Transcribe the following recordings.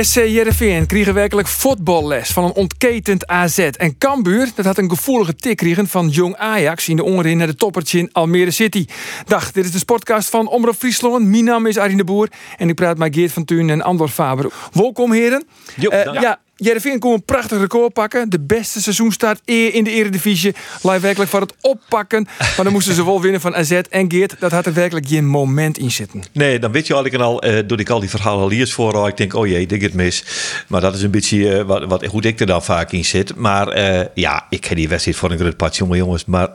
SC Jereveen kreeg werkelijk voetballes van een ontketend AZ. En Cambuur dat had een gevoelige tik kregen van jong Ajax in de ongerin naar de toppertje in Almere City. Dag, dit is de sportcast van Omroep Friesland. Mijn naam is Arine de Boer en ik praat met Geert van Tuin en Andor Faber. Welkom heren. Jo, Eh, ja, Jereveen kon een prachtig record pakken. De beste seizoenstart eer in de Eredivisie. Lijf werkelijk van het oppakken. Maar dan moesten ze wel winnen van AZ. En Geert, dat had er werkelijk geen moment in zitten. Nee, dan weet je al, ik al, doe ik al die verhalen al eerst voor. Ik denk, oh jee, dit gaat mis. Maar dat is een beetje eh, wat, wat, hoe ik er dan vaak in zit. Maar eh, ja, ik heb die wedstrijd voor een groot part, jongen, jongens. Maar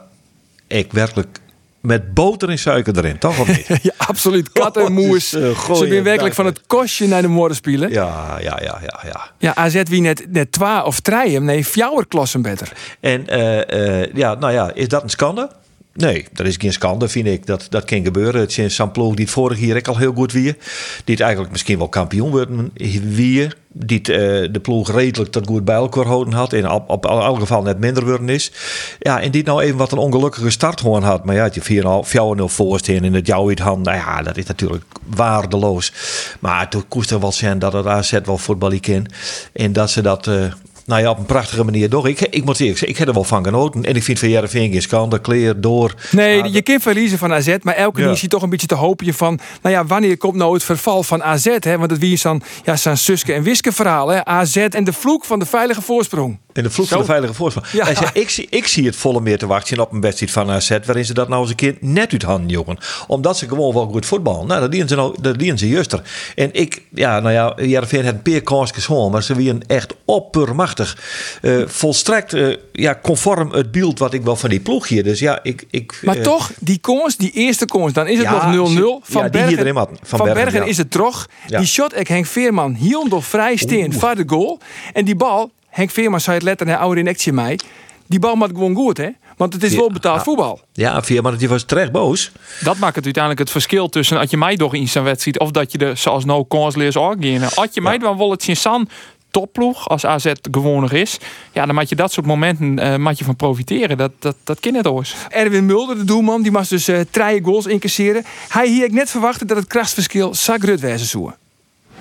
ik werkelijk met boter en suiker erin, toch of niet? Ja, absoluut. Kat en moes. eh, Ze zijn werkelijk van het kostje naar de moorden spelen. Ja, ja, ja, ja, ja, ja. AZ wie net, net twa of treien. Nee, fjouwer klassen beter. En eh, eh, ja, nou ja, is dat een schande? Nee, dat is geen schande, vind ik. Dat, dat kan gebeuren. Het is een ploeg die vorig jaar al heel goed wie. Die het eigenlijk misschien wel kampioen worden wie. Die het, eh, de ploeg redelijk tot goed bij elkaar houden had. En op, op elk geval net minder worden is. Ja, en die nou even wat een ongelukkige start gewoon had. Maar ja, je 4-0 voorsteen in het jouw hand. Nou ja, dat is natuurlijk waardeloos. Maar toen koest er wel zijn dat het AZ wel voetballen kan. En dat ze dat... eh, nou ja, op een prachtige manier door. Ik, ik moet eerlijk zeggen, ik heb er wel van genoten. En ik vind van Jereveen geen schande. Kleer door. Nee, Ah, je kunt verliezen van AZ. Maar elke Ja. toch een beetje te hopen van... Nou ja, wanneer komt nou het verval van AZ? Hè? Want het wie is dan ja, zijn Suske en Wiske verhaal. Hè? AZ en de vloek van de veilige voorsprong. In de vloek van de veilige voorsprong. Ja. Hij zei, ik, zie, ik zie het volle meer te wachten op een wedstrijd van AZ... waarin ze dat nou eens een keer net uit handen jongen. Omdat ze gewoon wel goed voetballen. Nou, dat dienen ze, nou, dat dienen ze juster. En ik, ja, nou ja, Jereveen had een paar kansjes gewoon... maar ze waren echt oppermachtig. Eh, volstrekt eh, ja, conform het beeld wat ik wel van die ploeg hier. Dus ja, ik... ik Maar eh, toch, die kons, die eerste kons, dan is het Ja, nog 0-0. ze- Van ja, die Bergen, hier erin had. Van van Bergen, Bergen ja. is het trog. Ja. Die shot, ik Henk Veerman hield nog vrij steen voor de goal. En die bal, Henk Veerman zei het letter naar oude inectie mij. Die bal maakt gewoon goed, hè? Want het is Ja, wel betaald ja. voetbal. Ja, maar die was terecht boos. Dat maakt het uiteindelijk het verschil tussen dat je mij toch in zijn wedstrijd of dat je er zoals nou kansleers gaan. Had je mij dan wel het in San topploeg als AZ gewonig is, ja, dan moet je dat soort momenten eh moet je van profiteren. Dat dat dat kan het oors. Erwin Mulder, de doelman, die moest dus eh drie goals incasseren. Hij hier ik net verwachten dat het krachtsverschil zak Rut wezen zou.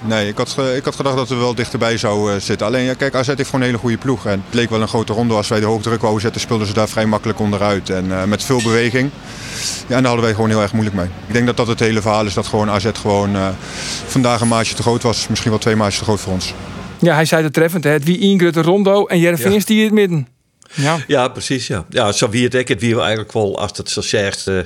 Nee, ik had, ik had gedacht dat we wel dichterbij zou eh, zitten. Alleen, ja, kijk, AZ heeft gewoon een hele goede ploeg. En het leek wel een grote ronde. Als wij de hoogdruk wouden zetten, speelden ze daar vrij makkelijk onderuit. En eh, met veel beweging. Ja, en daar hadden wij gewoon heel erg moeilijk mee. Ik denk dat dat het hele verhaal is. Dat gewoon AZ gewoon eh, vandaag een maatje te groot was. Misschien wel twee maatjes te groot voor ons. Ja, hij zei het treffend. Hè? Het wie Ingrid Rondo en Jereveen Ja. die in het midden. Ja. Ja, precies. Ja, ja zo wie het ik. Het wie eigenlijk wel, als het zo zegt, eh,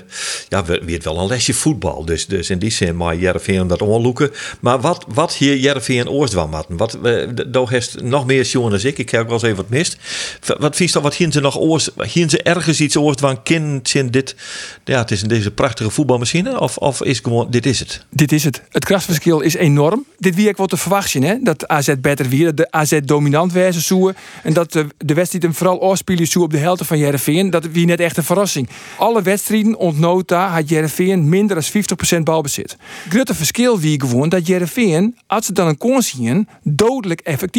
ja, wie het wel een lesje voetbal. Dus, dus in die zin, maar Jereveen dat onloeken. Maar wat, wat hier Jereveen oors van matten? Wat, uh, daar heeft nog meer jongen dan ik. Ik heb ook wel eens even wat mist. Wat vies dan, wat hier ze nog oors, hier ze ergens iets oors van kind in dit, ja, het is in deze prachtige voetbalmachine? Of, of is gewoon, dit is het? Dit is het. Het krachtsverschil is enorm. Dit wie ik wat te verwachten, hè? Dat AZ beter weer, dat de AZ dominant wijze zoeken en dat de, de wedstrijd hem vooral zo op de helft van Jereveen. Dat wie net echt een verrassing. Alle wedstrijden ontnota had Jereveen minder dan 50% balbezit. Grote verschil wie gewoon dat Jereveen, als ze dan een kans zien, dodelijk effectief.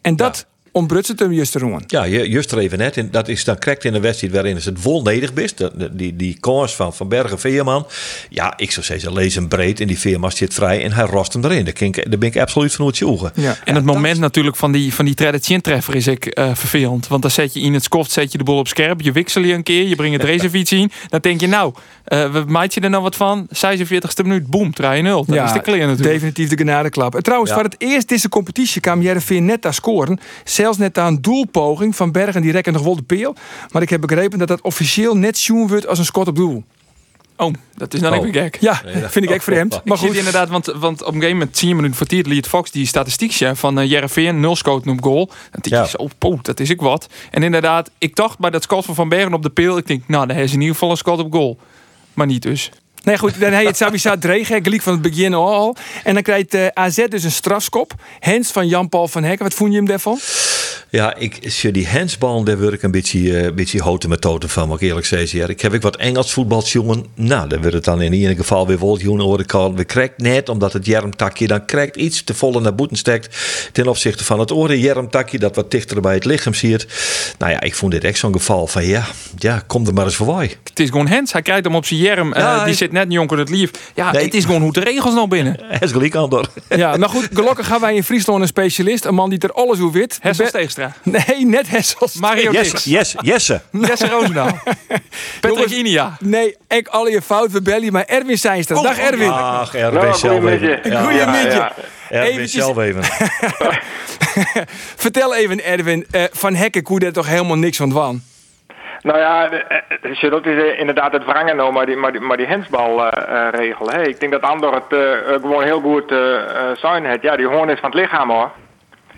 En dat ontbrutst het hem juist erom. Ja, je- juist er even net. En dat is dan correct in een wedstrijd waarin het vol nedig is. Dat- Die, die kans van Van Bergen Veerman. Ja, ik zou zeggen, lees hem breed. En die Veerman zit vrij en hij rost hem erin. Daar, kan ik- daar ben ik absoluut van uitzoeken. Ja. En het moment natuurlijk van die, van die treffer is ik eh, vervelend. Want dan zet je in het skoft, zet je de bol op scherp. Je wissel je een keer, je brengt het racefiets in. Dan denk je nou, eh we maakt je er nou wat van? 46e minuut, boom, 3-0. Dat is de clear natuurlijk. Definitief de genadeklap. En trouwens, Ja. voor het eerst deze competitie kwam Jereveen net daar scoren. Zelfs net aan een doelpoging van Bergen, die rekken nog wel de peel. Maar ik heb begrepen dat dat officieel net zien wordt als een schot op doel. Oh, dat is dan Oh. even gek. Ja, vind ik echt vreemd. Maar Maar goed, inderdaad, want, want op een gegeven moment, 10 minuten voor tijd, liet Fox die statistiekje van uh, Jereveen, nul schoten op goal. En Ja. zo, poeh, dat is ik wat. En inderdaad, ik dacht bij dat schot van Van Bergen op de peel, ik denk, nou, daar is in ieder geval een schot op goal. Maar niet dus. Nee, goed, dan je het sowieso dregen, gelijk van het begin al. En dan krijgt eh, AZ dus een strafskop. Hens van Jan-Paul van Hekken. Wat vond je hem daarvan? Ja, ik zie die hensbal, daar word ik een beetje, uh, beetje houten met toten van, moet ik eerlijk zeggen. Ja, ik heb ik wat Engels voetbal jongen. Nou, dan wordt het dan in ieder geval weer hoor ik al. We krijgt net, omdat het jermtakje dan krijgt iets te volle naar boeten stekt. Ten opzichte van het oren jermtakje, dat wat dichter bij het lichaam ziet. Nou ja, ik vond dit echt zo'n geval van ja, ja, kom er maar eens voorbij. Het is gewoon Hens, hij krijgt hem op zijn jerm. Ja, die zit net jonker het lief. Ja, het is gewoon hoe de regels nou binnen. Hij is gelijk. Ja, nou goed, gelukkig gaan wij in Friesland een specialist. Een man die er alles hoe wit. Nee, net Hessels. Mario Yes, yes, Jesse. Jesse Roosendaal. Patrick Inia. Nee, ik al je fout, we bellen maar Erwin Seinstra. Oh, Dag Erwin. Ach, Erwin zelf even. Goedemiddag. Erwin zelf even. Vertel even Erwin, eh, van Hekken koe daar toch helemaal niks van dwan? Nou ja, eh, Charlotte is eh, inderdaad het wrangen nou, maar die, maar die, maar die hensbalregel. Hey, ik denk dat Andor het eh, eh, gewoon heel goed eh eh, zijn heeft. Ja, die hoorn is van het lichaam hoor.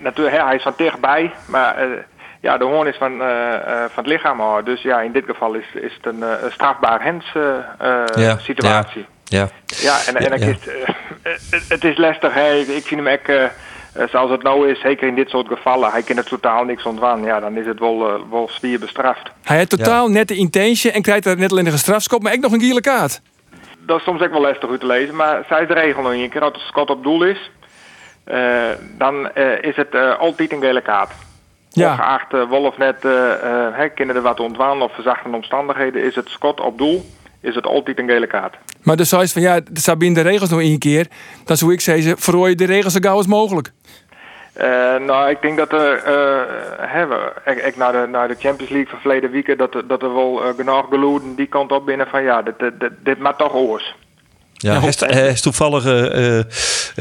Natuurlijk, hij is van dichtbij, maar eh, ja, de hoorn is van, eh, eh, van het lichaam hoor. Dus ja, in dit geval is, is het een, eh, strafbaar hens Ja, situatie. Ja. Ja, en, en Ja. is het, het, is lastig. Hè. Ik vind hem echt, zoals het nou is, zeker in dit soort gevallen, hij kan er totaal niks ontwan. Ja, dan is het wel, wel zwier bestraft. Hij heeft totaal net de intentie en krijgt er net alleen een strafskop, maar ook nog een gele kaart. Dat is soms ook wel lastig uit te lezen, maar zij is de regel nog een keer. Als het schot op doel is, dan eh, is het eh, altijd een gele kaart. Ja. Ongeacht uh, of net eh eh, er wat ontwaan of verzachtende omstandigheden, is het schot op doel, is het altijd een gele kaart. Maar dus zei ze van ja, binnen de regels nog één keer. Dan zou ik zeggen, verrooien de regels zo gauw als mogelijk. Eh, nou, ik denk dat er, eh, hebben, ik, ik naar, de, naar de Champions League van verleden weekend, dat, dat er wel eh, genoeg geloeden die kant op binnen van ja, dit, dit, dit, dit maakt toch oors. Ja, hij is, hij is toevallig eh, eh,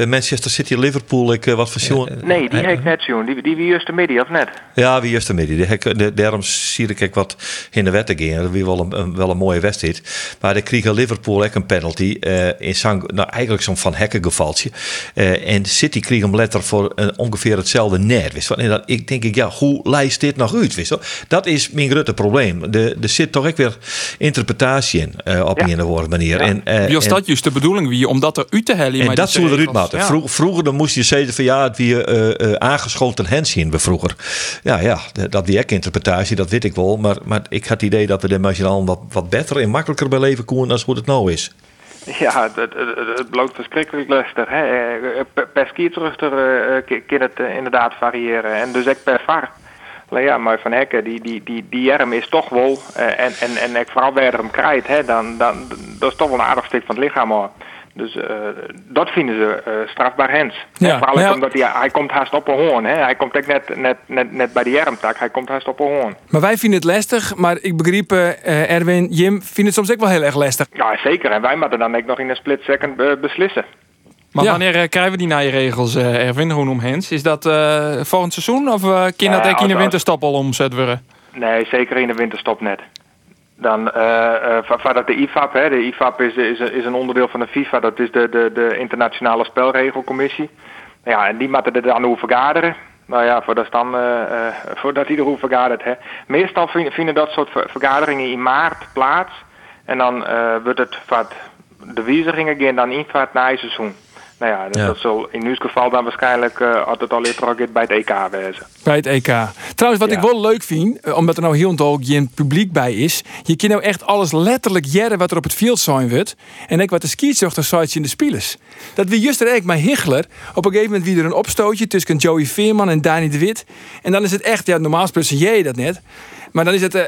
Manchester City Liverpool ik, eh, wat jongen. Nee, die heb ik net zien. Die, die wie is de midden, of net? Ja, wie is er midden? De hek- de- Daarom zie ik wat in de wet gaan. Dat was wel een, een- wel een mooie wedstrijd. Maar de kreeg Liverpool ook een penalty. eh, in zang, nou, eigenlijk zo'n Van Hekken gevaltje. Eh, en City kreeg hem letter voor een, ongeveer hetzelfde net. Wist. En dan, ik denk ik, ja, hoe lijst dit nog uit? Wist? Dat is mijn grote probleem. De- Er zit toch ook weer interpretatie in eh, op Ja. een of andere manier. En, eh, Jos, en- dat juist de bedoeling wie om dat eruit te hellen. en maar dat zullen eruit. Ja. Vroeg- vroeger dan moest je zeggen van ja, het weer eh, eh, aangeschoten hens zien we vroeger. Ja, ja, dat die interpretatie, dat weet ik wel. Maar, maar ik had het idee dat we de marginaal wat, wat beter en makkelijker bij leven konden dan hoe het nou is. Ja, het, het, het, het bloot verschrikkelijk lastig. Hè? Eh, Per, per skierterugter uh, kan het inderdaad variëren. En dus ook per var. Ja, maar Van Hekken, die, die, die, die jerm is toch wel, eh, en, en, en ik vooral er hem krijgt, hè, dan, dan, dat is toch wel een aardig stuk van het lichaam hoor. Dus eh, dat vinden ze eh, strafbaar hens. Ja, En vooral ja- omdat hij, hij komt haast op een hoorn. Hè. Hij komt ook net, net, net, net bij de jermtak, hij komt haast op een hoorn. Maar wij vinden het lastig, maar ik begreep Erwin, Jim vindt het soms ook wel heel erg lastig. Ja, zeker. En wij moeten dan ook nog in een split second beslissen. Maar Ja. wanneer eh, krijgen we die nieuwe regels, eh Erwin, gewoon om Hens? Is dat eh volgend seizoen of eh kan dat Ja, ook in de winterstop al omzet worden? Nee, zeker in de winterstop net. Dan, eh eh, va- vanuit de IFAB, hè, de IFAB is, is, is een onderdeel van de FIFA, dat is de, de, de Internationale Spelregelcommissie. Nou Ja, en die moeten er dan over vergaderen. Nou ja, voordat, dan, eh, eh, voordat die erover vergadert. Hè. Meestal vinden, dat soort ver- vergaderingen in maart plaats. En dan eh, wordt het wat de wijzigingen gaan dan in het seizoen. Nou ja, dat, Ja. dat zal in uw geval dan waarschijnlijk uh, altijd al eerder bij het EK wezen. Bij het EK. Trouwens, wat Ja. ik wel leuk vind, eh, omdat er nou heel ook geen publiek bij is. Je kan nou echt alles letterlijk jaren wat er op het veld zijn wordt. En ik wat de skietzochter sites in de spelers. Dat wie juist er eigenlijk maar Hichler. Op een gegeven moment wie er een opstootje tussen Joey Veerman en Dani de Wit. En dan is het echt, ja normaal spreken jij dat net. Maar dan is het, eh,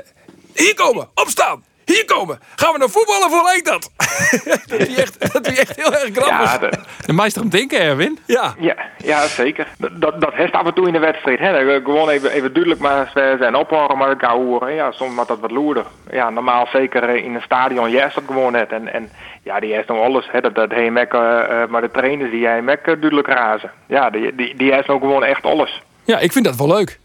hier komen, opstaan. Hier komen. Gaan we naar voetballen voor ik dat. dat is echt, dat echt heel erg grappig. Ja, de, De meester om denken, Erwin. ja. Ja, ja zeker. Dat, dat, heeft af en toe in de wedstrijd. Hè. Gewoon even, even duidelijk maar ze zijn ophoren, maar ik horen. Ja, soms wordt dat wat loerder. Ja, normaal zeker eh, in een stadion juist dat gewoon net. En, en ja, die heeft nog alles. Hè. Dat, dat Mek, eh, eh, maar de trainers die hij Mek duidelijk razen. Ja, die, die, die heeft nog gewoon echt alles. ja, ik vind dat wel leuk.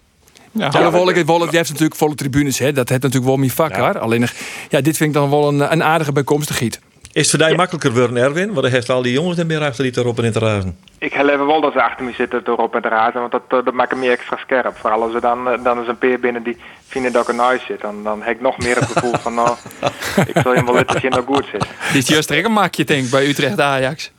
Ja, het wel, je hebt natuurlijk volle tribunes, hè. dat heeft natuurlijk wel mijn vak, hoor. Alleen, ja, dit vind ik dan wel een, een aardige bijkomstigheid. Is het voor jou makkelijker worden, Erwin? Want dan heeft al die jongens er meer achter die erop en in te razen. Ik heb even wel dat ze achter me zitten erop en te razen, want dat, dat maakt hem meer extra scherp. Vooral als er dan, eh, dan is een peer binnen die vinden dat ik een huis zit. Dan, dan heb ik nog meer het gevoel van, nou, ik zal je wel zien dat goed zit. Dit is juist een maakje, denk ik, bij Utrecht Ajax.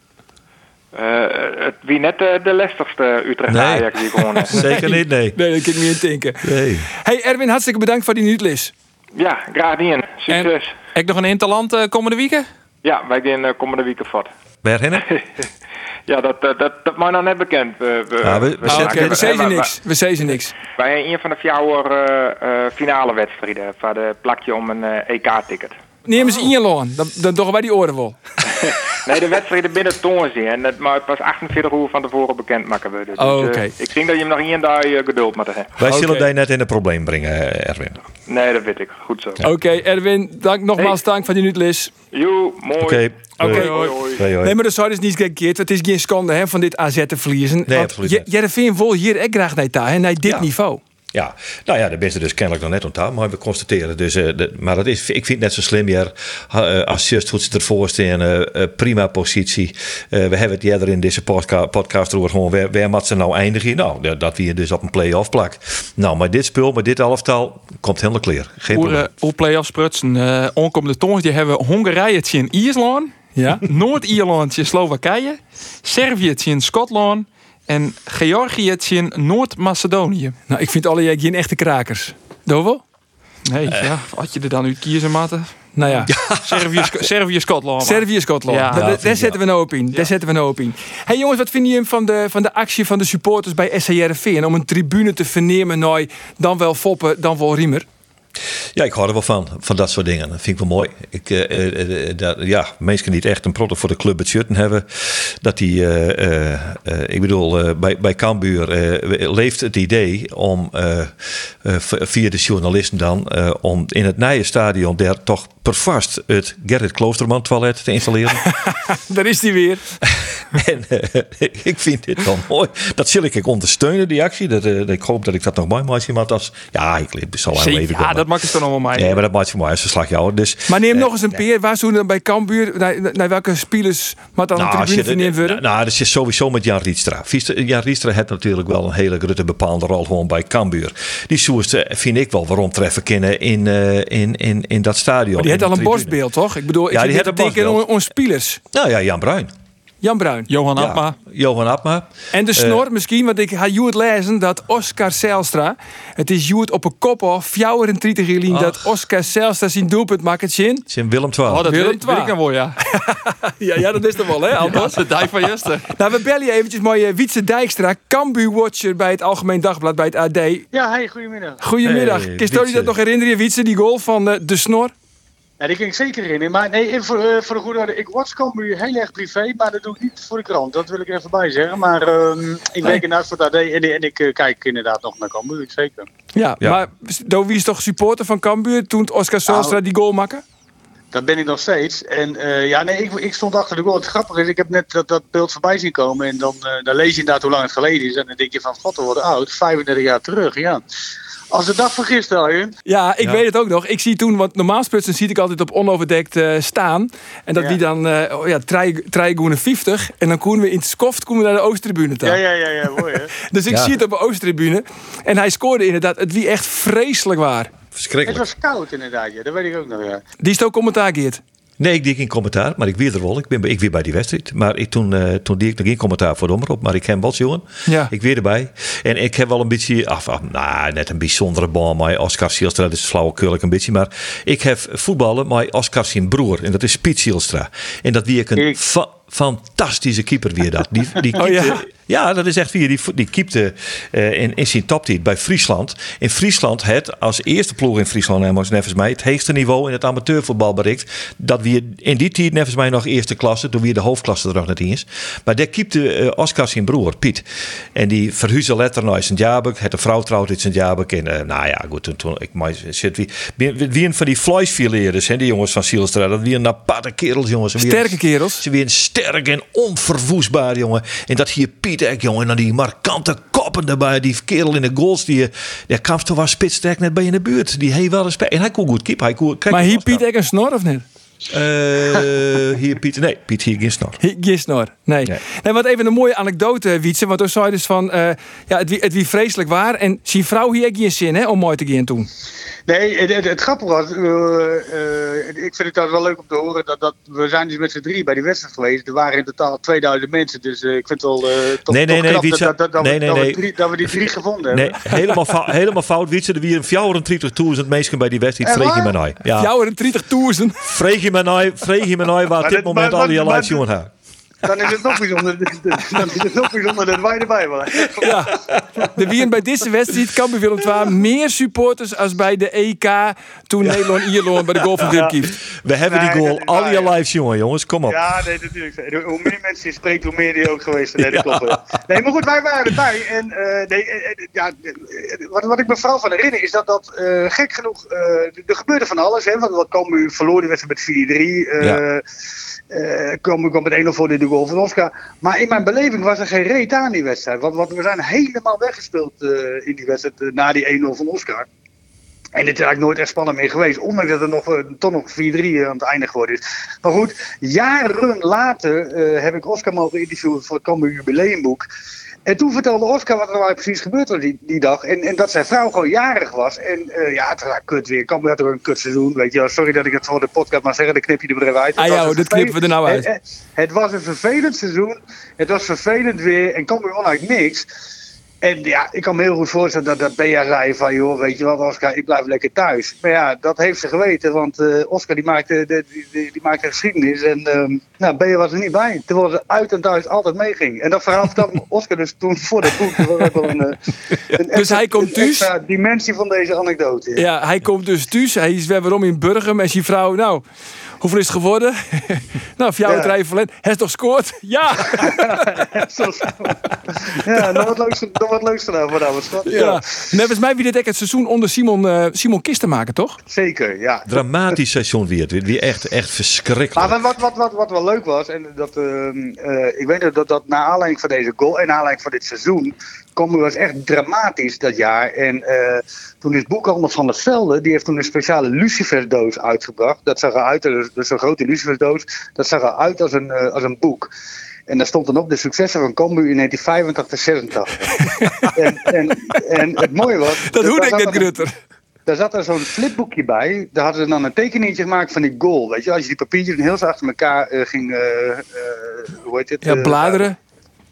Eh, het wie net de, de lastigste Utrecht Nee. Ajax die gewoon is. Zeker niet, nee. Nee, dat kan ik niet in denken. Nee. Hey Erwin, hartstikke bedankt voor die nieuwslis. Ja, graag niet. Succes. Heb nog een interland eh, komende weken? Ja, wij gaan eh, komende weken vat. Waarheen? Ja, dat, dat, dat, dat mag nog net bekend. We, we, Ja, we- zeggen wij- niks. We zeggen niks. Wij hebben een van de vier eh, eh, finale wedstrijden voor de plakje om een eh, EK-ticket. Neem eens in je loon. Dan, dan doen wij die oren wel. Nee, de wedstrijden binnen Toornzee. En het, maar het was 48 uur van tevoren bekend maken we. Dus, Oh, eh, oké. ik denk dat je hem nog één dag eh, geduld moet hebben. Wij zullen daar net in een probleem brengen, Erwin. Nee, dat weet ik. Goed zo. Oké, Erwin, dank nogmaals dank voor die nieuwslis. Joe, mooi. Oké. Oké, hoi. Hoi, hoi. Hoi, hoi. Nee, maar dat zou dus niet gekeerd. Het is geen schande hè, van dit AZ te verliezen. Nee, absoluut Je- niet. Jereveen wil hier echt graag naar naar dit Ja. niveau. Ja, nou ja, de beste dus kennelijk nog net onthouden, maar we constateren. Dus, eh, de, maar dat is, ik vind het net zo slim, ja, uh, assist, hoe ze ervoor staan, eh, eh, prima positie. Eh, we hebben het eerder in deze podca podcast over gewoon, waar, waar moet ze nou eindigen? Nou, dat, dat we dus op een play-off plak. Nou, maar dit spul, met dit elftal, komt helemaal clear. Geen Hoe, probleem. eh, hoe play-offs prutsen. Eh onkomende toons hebben we Hongarije in Ierland. Ja? Noord-Ierland in Slowakije. Servië in Schotland. En Georgië in Noord-Macedonië. Nou, ik vind alle jij echte krakers. Wel? Nee, ja, had je er dan uit kiezen, Matten? Nou ja. Servië, Sch- Servië Schotland. Servië, Schotland. Ja. Daar- zetten we nou op in. Daar zetten we nou op in. Hey jongens, wat vinden jullie van de, van de actie van de supporters bij SCRV? om een tribune te vernemen naar dan wel Foppen, dan wel Riemer? Ja, ik hou er wel van, van dat soort dingen. Dat vind ik wel mooi. Ik, eh, dat, ja, mensen die echt een product voor de club het shirten hebben. Dat die, ik bedoel, bij, bij Cambuur leeft het idee om via de journalisten dan, om in het nieuwe stadion daar toch per vast het Gerrit Kloosterman toilet te installeren. Daar is hij weer. en ik vind dit wel mooi. Dat zal ik ondersteunen, die actie. Dat, ik hoop dat ik dat nog mooi maak. Maar als, ja, ik zal Zeker, even ja, dat maakt het dan allemaal mij. Nee, maar dat maakt voor mij als een slagjouwer. Dus Maar neem nog eens een peer. Waar zouden dan bij Cambuur, naar, naar welke spelers maar dan een als tribune vernemen worden? Nou, dat is sowieso met Jan Rietstra. Jan Rietstra heeft natuurlijk wel een hele grote bepaalde rol gewoon bij Cambuur. Die soest eh, vind ik wel waarom treffen kunnen in, eh, in, in, in dat stadion. Maar die heeft al een borstbeeld, toch? Ik bedoel, ik Ja, zit die heeft een denken aan ons spelers. Nou ja, Jan Bruin. Jan Bruin. Johan Ja, Abma. Johan Abma. En de Eh. snor misschien, want ik ga Joert lezen dat Oscar Zijlstra, het is Joert op een kop af, 34 jaar geleden, dat Oscar Zijlstra zijn doelpunt maakt het zin. Het is in Willem II. Oh, dat Willem weet, weet ik dan wel, ja. Ja, ja, dat is toch wel, hè, Ja, Albert? de dij van Jester. Nou, we bellen je eventjes mooie Wietse Dijkstra, Cambuur-watcher bij het Algemeen Dagblad, bij het AD. Ja, hey, goedemiddag. Goedemiddag. Hey, Kun je je Wietse. dat nog herinneren, Wietse, die goal van eh, de snor? Ja, die ging ik zeker in. Maar nee, even voor, eh, voor de goede orde. Ik watch Cambuur heel erg privé, maar dat doe ik niet voor de krant. Dat wil ik er even bij zeggen. Maar ehm, ik werk inderdaad voor het AD en, en ik eh, kijk inderdaad nog naar Cambuur, zeker. Ja, Ja. maar Do, wie is toch supporter van Cambuur toen Oscar Nou, die goal maakte? Dat ben ik nog steeds. En eh, ja, nee, ik, ik stond achter de goal. Het grappige is, ik heb net dat, dat beeld voorbij zien komen. En dan, dan lees je inderdaad hoe lang het geleden is. En dan denk je van, god, we worden oud. 35 jaar terug, ja. Als de dag van gisteren, Arjen. Ja, ik Ja. weet het ook nog. Ik zie toen, want normaal sprutsen zie ik altijd op onoverdekt eh, staan. En dat Ja. die dan, eh oh ja, Trijgoenen 50. En dan konden we in het skoft komen we naar de Oosttribune toe. Ja, ja, ja, ja, mooi hè. Dus ik Ja. zie het op de Oosttribune. En hij scoorde inderdaad. Het wie echt vreselijk waar. Het Verschrikkelijk. was koud inderdaad, ja. dat weet ik ook nog, ja. Die is het ook commentaar, Geert. Nee, ik deed geen commentaar, maar ik weet er wel. Ik ben ik weer bij die wedstrijd. Maar ik, toen, eh, toen deed ik nog geen commentaar voor de omroep, maar ik heb wel jongen. Ja. Ik weer erbij. En ik heb wel een beetje, af, af, nou, net een bijzondere baan met Oscar Sielstra. Dat is flauwekeurig een beetje. Maar ik heb voetballen met Oscar zijn broer. En dat is Piet Sielstra. En dat wie ik een Ik- fa- fantastische keeper weer dat. Die, die Oh, ja? Ja, dat is echt weer. Die, die keepte eh, in, in zijn toptijd bij Friesland. In Friesland het als eerste ploeg in Friesland, en nevens mij, het hoogste niveau in het amateurvoetbal bereikt. Dat we in die tijd nevens mij nog eerste klasse, toen weer de hoofdklasse er nog net eens. Maar daar keepte eh, Oscar zijn broer, Piet. En die verhuisde letter naar Sint-Jabek. Het een vrouw trouwt in Sint-Jabek. En eh, nou ja, goed, toen, toen ik zit wie, wie, een van die fluisfileerders, hè, die jongens van Sielstra. Dat wie een aparte kerels, jongens. Een- Sterke kerels. ze weer sterk en onverwoestbaar, jongen. En dat hier Piet echt, jongen. En dan die markante koppen erbij. Die kerel in de goals. Die, der kwam toch wel spitsterk net bij in de buurt. Die heeft wel respect. En hij kon goed keepen. Hij kon, kijk, Maar hier. Piet een snor of niet? Eh, hier Piet. Nee, Piet hier geen snor. Gisnor, nee. Nee. nee. wat even een mooie anekdote, Wietse. Want toen zei je dus van, eh, ja, het wie, het wie vreselijk waar. En zijn vrouw hier geen zin hè, om mooi te gaan toen. Nee, het, het, het grappige was, eh, eh, ik vind het wel leuk om te horen dat, dat we zijn dus met z'n drie bij die wedstrijd geweest. Er waren in totaal 2000 mensen, dus ik vind het wel eh, toch, Nee, nee, toch nee, knap Wietse. dat, dat, dat, we- Nee, dat we drie- dat we die drie gevonden Nee, hebben. helemaal, fout, helemaal fout. Wietse, er waren 34.000 mensen bij die wedstrijd. Vreeg je waar? me nou. Ja. Jouw en 30.000. Vreeg je me nou, vreeg je me nou dit moment al die. Dan is het nog bijzonder, dan is het nog bijzonder dat wij erbij waren. Ja, er waren bij deze wedstrijd, Willem II, meer supporters als bij de EK toen Nederland-Ierland bij de goal van Wim Kieft. We hebben die goal. Al ja. lives jongen, jongens. Kom op. Ja, nee, natuurlijk. Hoe meer mensen je spreekt, hoe meer die ook geweest zijn. Nee, dat klopt. Nee, maar goed, wij waren erbij. En eh, nee, eh, eh, ja, wat, wat ik me vooral van herinner is dat dat eh, gek genoeg, eh, er gebeurde van alles. Hè, want wat komen u verloor die wedstrijd met 4-3. eh Ja. eh, kwam, kwam met 1-0 voor de goal van Oscar. Maar in mijn beleving was er geen reet aan die wedstrijd. Want, want we zijn helemaal weggespeeld eh, in die wedstrijd eh, na die 1-0 van Oscar. En het is eigenlijk nooit echt spannend meer geweest. Ondanks dat er nog, eh, toch nog 4-3 aan het einde geworden is. Maar goed, jaren later eh, heb ik Oscar mogen interviewen voor het Cambuur jubileumboek. En toen vertelde Oscar wat er nou precies gebeurd was die, die dag. En, en dat zijn vrouw gewoon jarig was. En eh, ja, het was kut weer. Cambuur had ook een kut seizoen. Weet je wel. Sorry dat ik het voor de podcast maar zeggen. Dan knip je er maar even uit. Ah een dat knippen we er nou uit. Het, het- het was een vervelend seizoen. Het was vervelend weer. En Cambuur won eigenlijk niks. En ja, ik kan me heel goed voorstellen dat, dat Bea zei van, joh, weet je wat Oscar, ik blijf lekker thuis. Maar ja, dat heeft ze geweten, want eh, Oscar die maakte, de, die, die, die maakte geschiedenis. En ehm nou, Bea was er niet bij, terwijl ze uit en thuis altijd meeging. En dat verhaal vertelde Oscar dus toen voor dat boek. Dat een, eh, een Dus hij komt een thuis? extra dimensie van deze anekdote. ja. Hij komt dus thuis. Hij is weer waarom in Burgum. En zijn vrouw, nou, hoeveel is het geworden? nou, voor jou Ja. het. Hij is toch scoort? Ja! Ja, nog wat leuks, nog wat leuks gedaan vanavond, schat. ja. En volgens mij wie dit het seizoen onder Simon, eh Simon Kisten maken, toch? Zeker, ja. Dramatisch seizoen weer. Weer echt, echt verschrikkelijk. Maar wat, wat, wat, wat wel leuk was, en dat, ehm, eh, ik weet dat, dat dat na aanleiding van deze goal en na aanleiding van dit seizoen, Cambuur was echt dramatisch dat jaar. En eh, toen is boekhandel van der Velde, die heeft toen een speciale lucifersdoos uitgebracht. Dat zag eruit, dus zo'n grote lucifersdoos, dat zag eruit als een, eh, als een boek. En daar stond dan op de successen van Cambuur in 1985, 86. en, en, en het mooie was... Dat hoorde ik net, een- Grutter. daar zat er zo'n flipboekje bij. Daar hadden ze dan een tekeningetje gemaakt van die goal. Weet je, als je die papiertjes heel zo achter elkaar eh, ging, hoe heet het? Ja, bladeren.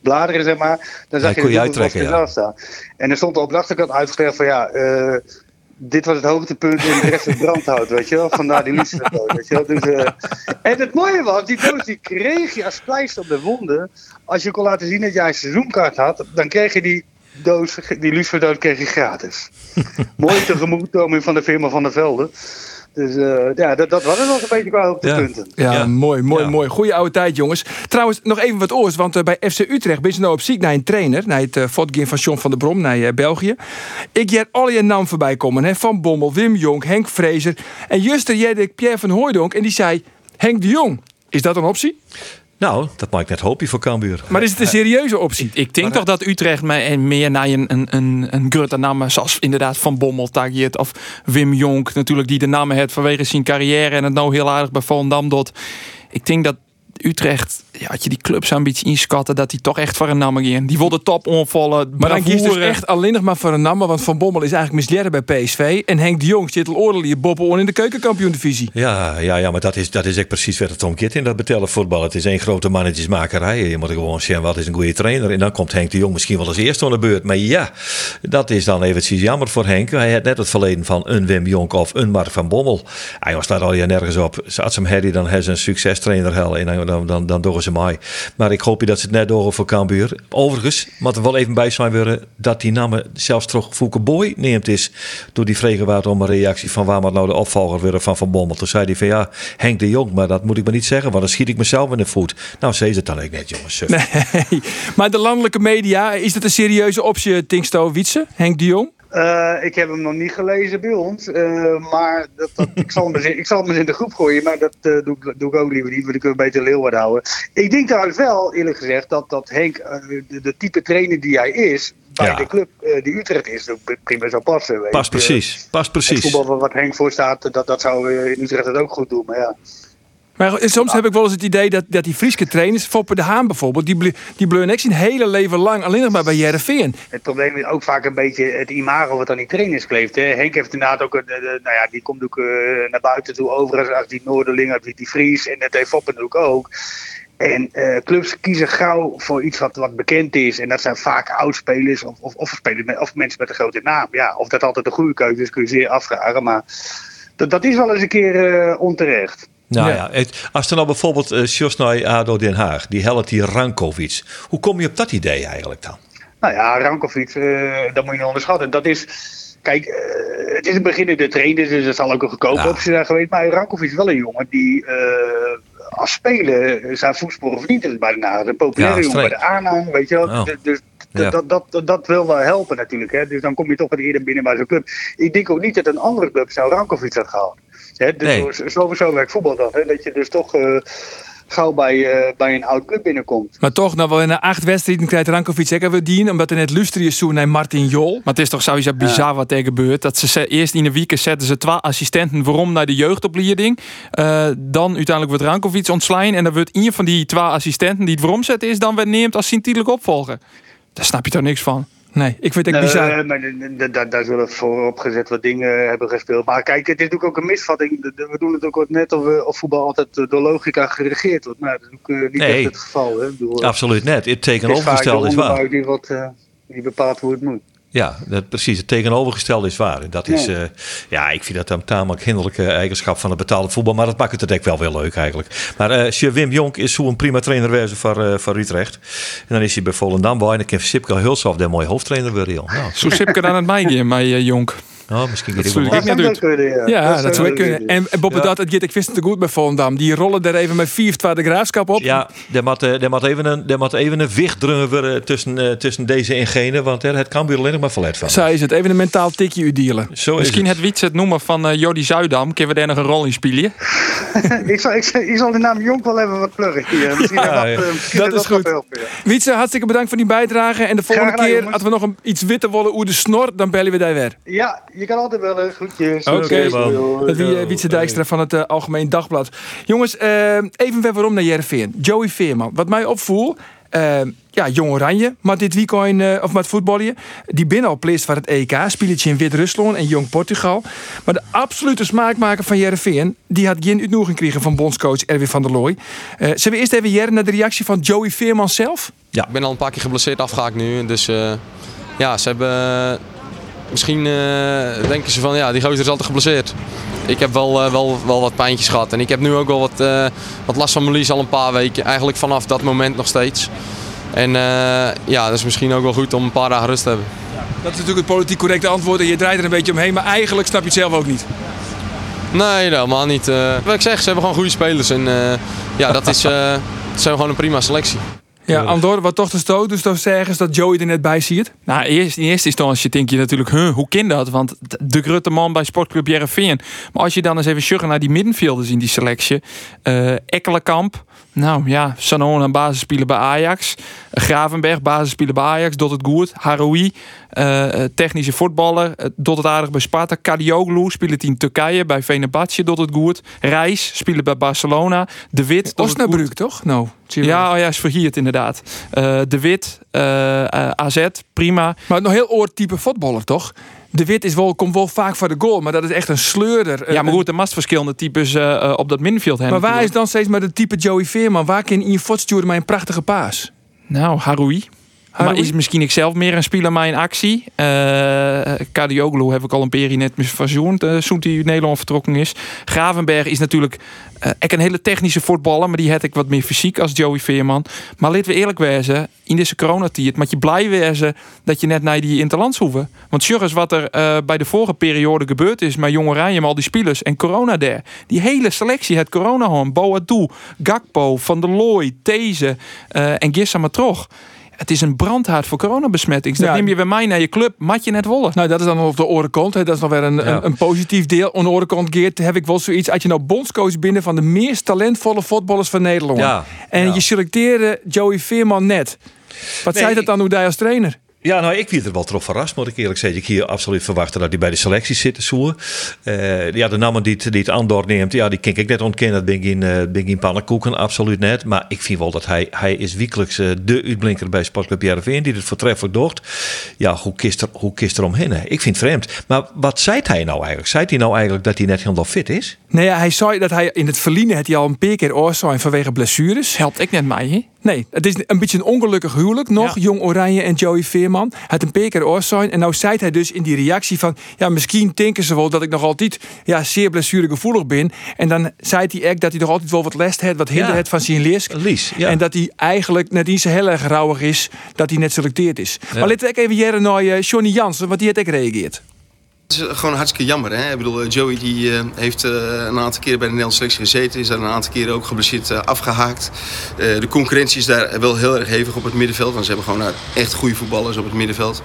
Bladeren, zeg maar. Dan zag Ja, je je uittrekken, van staan. En er stond op de achterkant uitgelegd van ja, eh, dit was het hoogtepunt en de rest is brandhout, weet je wel. Vandaar die luciferdoos, weet je wel. Dus, eh, en het mooie was, die doos die kreeg je als pleister op de wonden. Als je kon laten zien dat jij een seizoenkaart had, dan kreeg je die doos, die luciferdoos kreeg je gratis. Mooie tegemoetkoming van de firma Van der Velde. Dus eh, ja, dat, dat was het wel een beetje qua hoogtepunten. Ja, Ja. mooi, mooi, Ja. mooi. Goeie oude tijd, jongens. Trouwens, nog even wat oors. Want eh, bij FC Utrecht ben je nou op zoek naar een trainer. Naar het uh, Fotgame van John van der Brom, naar eh, België. Ik jij al je naam voorbij komen. Hè? Van Bommel, Wim Jong, Henk Vrezer. En juster jij ik Pierre van Hooijdonk. En die zei, Henk de Jong. Is dat een optie? Nou, dat maak ik net hoopje voor Cambuur. Maar is het een serieuze optie? Ik denk toch dat Utrecht en meer naar een, een, een, een grote naam, zoals inderdaad Van Bommel, Tagiet of Wim Jonk, natuurlijk die de namen heeft vanwege zijn carrière en het nou heel aardig bij Volendam doet. Ik denk dat Utrecht, ja, had je die clubs een beetje inschatten, dat die toch echt voor een naam gaan. Die wilden top onvallen, Maar dan kiest dus echt alleen nog maar voor een naam. Want Van Bommel is eigenlijk misleren bij PSV. En Henk de Jong zit al oorlog boppen in de keukenkampioen-divisie. Ja, ja, ja, maar dat is, dat is echt precies wat het om gaat in dat betellen voetbal. Het is één grote mannetjesmakerij. Je moet gewoon zeggen, wat is een goede trainer. En dan komt Henk de Jong misschien wel als eerste aan de beurt. Maar ja, dat is dan eventjes jammer voor Henk. Hij had net het verleden van een Wim Jonk of een Mark van Bommel. Hij was daar al je nergens op. Als hem Harry dan heeft ze een succestrainer hel. En dan, dan, dan, dan doen ze mij. Maar ik hoop dat ze het net door voor Cambuur. Overigens, moet er wel even bij zijn worden dat die namen zelfs toch Fouke Boy neemt is. Door die vregen waard om een reactie van waar moet nou de opvolger worden van Van Bommel. Toen zei hij van ja, Henk de Jong, maar dat moet ik maar niet zeggen, want dan schiet ik mezelf in de voet. Nou, ze het dan ook net, jongens. Nee. Maar de landelijke media, is dat een serieuze optie, Tinksto Wietse? Henk de Jong? Eh, ik heb hem nog niet gelezen bij ons, eh, maar dat, dat, ik, zal hem eens in, ik zal hem eens in de groep gooien, maar dat eh, doe, ik, doe ik ook liever niet, want ik wil beter Leeuwarden houden. Ik denk trouwens wel, eerlijk gezegd, dat, dat Henk, de, de type trainer die hij is, bij Ja. de club die Utrecht is, prima zou passen. weet Past je. precies, Het precies. voetbal wat Henk voor staat, dat, dat zou in Utrecht het ook goed doen, maar ja. Maar soms heb ik wel eens het idee dat, dat die Frieske trainers, Foppe de Haan bijvoorbeeld, die, ble- die bleuren zijn hele leven lang alleen nog maar bij Jereveen. Het probleem is ook vaak een beetje het imago wat aan die trainers kleeft. Hè. Henk heeft inderdaad ook, een, eh, eh, nou ja, die komt ook eh, naar buiten toe over als, die Noorderling, als die, die Fries. En dat heeft Foppen natuurlijk ook. En eh, clubs kiezen gauw voor iets wat, wat bekend is. En dat zijn vaak oudspelers of, of, of, spelers met, of mensen met een grote naam. Ja, of dat altijd een goede keuze is, kun je zeer afvragen. Maar dat, dat is wel eens een keer eh, onterecht. Nou Ja. ja, het- als er nou bijvoorbeeld uh, Sjosnij ADO Den Haag, die helpt die Rankovic. Hoe kom je op dat idee eigenlijk dan? Nou ja, Rankovic, eh dat moet je niet onderschatten. Dat is, kijk, eh, het is een beginnende trainer, dus dat zal ook een goedkope Ja. optie zijn geweest. Maar Rankovic is wel een jongen die eh, als speler zijn voetsporen verdient. Dat is bij de populaire Ja, jongen bij de aanhang, weet je wel. Oh. Dus- Dus Ja. dat, dat, dat, dat wil wel helpen natuurlijk. Hè. Dus dan kom je toch wat eerder binnen bij zo'n club. Ik denk ook niet dat een andere club zou Rankovic had gehaald. Hè, dus Nee. werkt voetbal dat. Hè, dat je dus toch eh, gauw bij, eh, bij een oud club binnenkomt. Maar toch, nou wel in de acht wedstrijden krijgt Rankovic zeker weer dien, omdat er net Lustrius zo naar Martin Jol. Maar het is toch sowieso bizar wat er gebeurt. Dat ze eerst in de week zetten ze twee assistenten waarom naar de jeugdopleiding. Eh, dan uiteindelijk wordt Rankovic ontslaan. En dan wordt een van die twee assistenten die het waarom zetten is, dan werd neemt als zijn tijdelijk opvolger. Daar snap je toch niks van. Nee, ik vind het Nee, bizar. maar d- d- d- daar zullen voorop gezet wat dingen hebben gespeeld. Maar kijk, het is natuurlijk ook een misvatting. We doen het ook wat net of, we- of voetbal altijd eh, door logica geregeerd wordt. Maar dat is ook eh, niet Nee. echt het geval. Hè? Bedoel, eh, Absoluut net. Het is tegenovergestelde de is waar. onderbuik die, wat, eh, die bepaalt hoe het moet. Ja, dat, precies. Het tegenovergestelde is waar. En dat is, Ja. ja. ja, ik vind dat een tamelijk hinderlijke eigenschap van het betaalde voetbal. Maar dat maakt het ook wel weer leuk eigenlijk. Maar eh Sir Wim Jonk is zo'n prima trainer wezen voor, eh, voor Utrecht. En dan is hij bij Volendam bij. En dan kan Sipke Hulshoff de mooie hoofdtrainer worden. joh. Nou, Zo Sipke dan het mij uh, Jonk. Nou, misschien wel kunnen, Ja, dat zou ik kunnen. En, en Ja. dat, het gaat ik wist het te goed bij Volendam. Die rollen er even met 4 2 de graafschap op. Ja, er moet, eh, er moet even een, er moet even een wichtdrummer worden tussen, eh, tussen deze en gene. Want het kan weer alleen nog maar verlet van. Zij is het, even een mentaal tikje uitdealen. Zo is Misschien het. het wiets het noemen van uh, Jody Zuidam. Kunnen we daar nog een rol in spelen? ik, zal, ik, zal, ik zal de naam Jonk wel even wat pluggen hier. Misschien Ja, dat, ja. eh, misschien Dat dat is goed. helpen, ja. Wietse, hartstikke bedankt voor die bijdrage. En de volgende Graag keer, als we nog een, iets witter willen hoe de snor, dan bellen we daar weer. Ja, je kan altijd bellen. Groetjes. Oké, Oké, man. Doei. Dat wie, eh, Wietse Dijkstra van het eh, Algemeen Dagblad. Jongens, eh, even weer waarom naar Jereveen. Joey Veerman. Wat mij opvoel, ja, Jong Oranje, maar dit weekend, eh, of met voetballen, die binnen al pleest voor het EK, spelletje in Wit-Rusland en Jong Portugal. Maar de absolute smaakmaker van Jereveen, die had geen uitnodiging gekregen van bondscoach Erwin van der Looy. Eh zullen we eerst even jaren naar de reactie van Joey Veerman zelf? Ik ben al een paar keer geblesseerd afgehaakt nu. Dus eh, ja, ze hebben. Misschien eh, denken ze van ja, die gozer is altijd geblesseerd. Ik heb wel, eh, wel, wel wat pijntjes gehad. En ik heb nu ook wel wat, eh, wat last van mijn lies al een paar weken. Eigenlijk vanaf dat moment nog steeds. En ja, dat is misschien ook wel goed om een paar dagen rust te hebben. Dat is natuurlijk het politiek correcte antwoord en je draait er een beetje omheen, maar eigenlijk snap je het zelf ook niet. Nee, helemaal niet. wat ik zeg, ze hebben gewoon goede spelers. En ja, dat is, ze hebben gewoon een prima selectie. Ja, Andor, wat toch de stoot, dus dan zeggen ze dat Joey er net bij ziet. Nou, eerst, in eerste instantie denk je natuurlijk, huh, hoe kan dat? Want de grote man bij Sportclub Jereveen. Maar als je dan eens even sjuggen naar die middenvelders in die selectie. eh Ekkelenkamp, nou ja, Sanon aan basisspeler bij Ajax. Gravenberg, basisspeler bij Ajax, doet het goed. Haroui, eh, technische voetballer, eh, doet het aardig bij Sparta. Kadioglu speelt in Turkije bij Venebatje, doet het goed. Reis, speelt bij Barcelona. De Wit. Osnabrück, toch? Nou, Ja, oh ja, is verhierd inderdaad. Eh, de Wit, eh, eh, AZ, prima. Maar nog heel oortype voetballer, toch? De Wit is wel, komt wel vaak voor de goal, maar dat is echt een sleurder. Ja, maar goed, er mast verschillende types eh, eh, op dat middenveld hebben. Maar waar is dan steeds maar de type Joey Veerman? Waar kan je voortsturen met een prachtige paas? Nou, Haroui. Maar is misschien ik zelf meer een speler maar in actie. Uh, Kadioglu heb ik al een peri net verzoend. Uh, toen hij in Nederland vertrokken is. Gravenberg is natuurlijk uh, echt een hele technische voetballer. Maar die had ik wat meer fysiek als Joey Veerman. Maar laten we eerlijk wezen. In deze coronatijd. Maar je blij wezen dat je net naar die interlands hoeven. Want eens wat er uh, bij de vorige periode gebeurd is. Met Jong Oranje, met al die spelers. En corona daar. Die hele selectie. Het corona gewoon. Boadu, Gakpo, Van der Looy, These en Gissa Matroch. Het is een brandhaard voor coronabesmetting. Dat Ja. neem je bij mij naar je club, mat je net wollen. Nou, dat is dan op de orenkant. hè. Dat is nog weer een, Ja. een, een positief deel. Aan de orenkant, Geert, heb ik wel zoiets. Als je nou bondscoach binnen van de meest talentvolle voetballers van Nederland. Ja, En ja. je selecteerde Joey Veerman net. Wat Nee, zei dat dan hoe hij als trainer? Ja, nou, ik werd er wel trof verrast, moet ik eerlijk zeggen. Ik hier absoluut verwachten dat hij bij de selectie zit. Zo. Uh, ja, de namen die het, die het Andor neemt, ja, die kan ik net ontkennen. Dat ben ik in, uh, ben ik in pannenkoeken, absoluut net. Maar ik vind wel dat hij, hij is wekelijks uh, de uitblinker bij Sportclub Jereveen, die het voortreffelijk doet. Ja, hoe kist er, hoe kist er omheen? Ik vind het vreemd. Maar wat zei hij nou eigenlijk? Zei hij nou eigenlijk dat hij net helemaal fit is? Nee, ja, hij zei dat hij in het verliezen het hij al een paar keer vanwege blessures. Helpt ik net mij, hè? Nee, het is een beetje een ongelukkig huwelijk nog. Jong Oranje en Joey Veerman. Het een keer zijn. En nou zei hij dus in die reactie van... Ja, misschien denken ze wel dat ik nog altijd ja, zeer blessuregevoelig ben. En dan zei hij echt dat hij nog altijd wel wat last heeft. Wat hinder Ja. het van zijn. Lies, ja. En dat hij eigenlijk net niet zo heel erg rouwig is dat hij net selecteerd is. Maar laten we ook even jaren naar eh, Johnny Jansen, want die heeft ook gereageerd. Het is gewoon hartstikke jammer. Hè? Ik bedoel, eh, Joey die, eh, heeft eh, een aantal keren bij de Nederlandse selectie gezeten. Is daar een aantal keren ook geblesseerd eh, afgehaakt. Eh, de concurrentie is daar wel heel erg hevig op het middenveld. Want ze hebben gewoon nou, echt goede voetballers op het middenveld.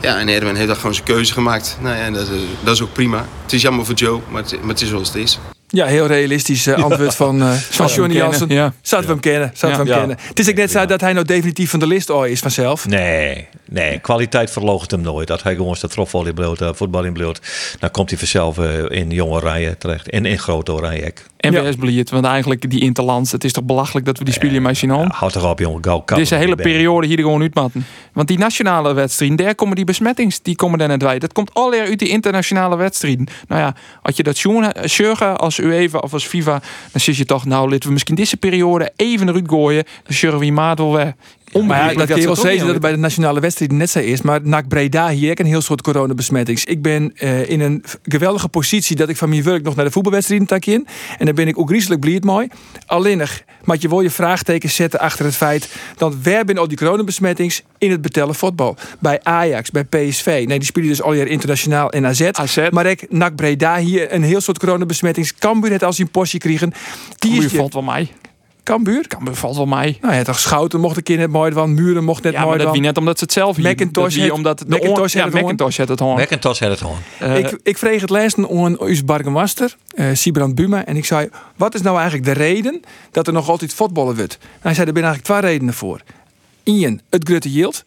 Ja, en Erwin heeft daar gewoon zijn keuze gemaakt. Nou ja, dat, is- dat is ook prima. Het is jammer voor Joe, maar het, maar het is zoals het is. Ja, heel realistisch eh, antwoord van, eh van Johnny Jansen. ja. Zouden we hem kennen? Zouden we hem kennen? Het is ook net zo dat hij nou definitief van de list al is vanzelf. Nee, nee, kwaliteit verloogt hem nooit. Dat hij gewoon staat trofval in bloot, uh, voetbal in bloot. Dan komt hij vanzelf eh, in jonge oranje terecht. En in grote oranje. En Ja. want eigenlijk die interlands, het is toch belachelijk dat we die spelen met z'n Ja, houd toch op, jongen. Gauw kappen Deze hele periode hier er gewoon uitmatten. Want die nationale wedstrijden, daar komen die besmettings, die komen daar net bij. Dat komt al uit die internationale wedstrijden. Nou ja, als je dat zorgen als UEFA of als FIFA, dan zeg je toch, nou, laten we misschien deze periode even eruit gooien. Dan zorgen we maat wel weg. Maar ja, dat kun je wel dat het bij de nationale wedstrijden net zo is. Maar NAC Breda hier ook een heel soort coronabesmettings. Ik ben eh, in een geweldige positie dat ik van mijn werk nog naar de voetbalwedstrijden tak in. En daar ben ik ook griezelig blij mooi. Alleen nog, maar je wil je vraagtekens zetten achter het feit dat waar ben al die coronabesmettings in het betellen voetbal. Bij Ajax, bij PSV. Nee, die spelen dus al jaar internationaal in AZ. AZ. Maar ik NAC Breda hier een heel soort coronabesmettings. Cambuur het als die een. Die Cambuur is valt wel mij. Cambuur? Cambuur valt wel mij. Nou ja, toch Schouten mocht een keer net mooi van. Muren mocht net Ja, maar mooi dat wie net omdat ze het zelf hier. Macintosh wie omdat de Macintosh ja, heeft het Macintosh gewoon. McIntosh had het gewoon. Eh, ik, ik vreeg het laatst aan ons bargemaster, eh Sibrand Buma. En ik zei, wat is nou eigenlijk de reden dat er nog altijd voetballen wordt? Nou, hij zei, er zijn eigenlijk twee redenen voor. Eén, het grote yield.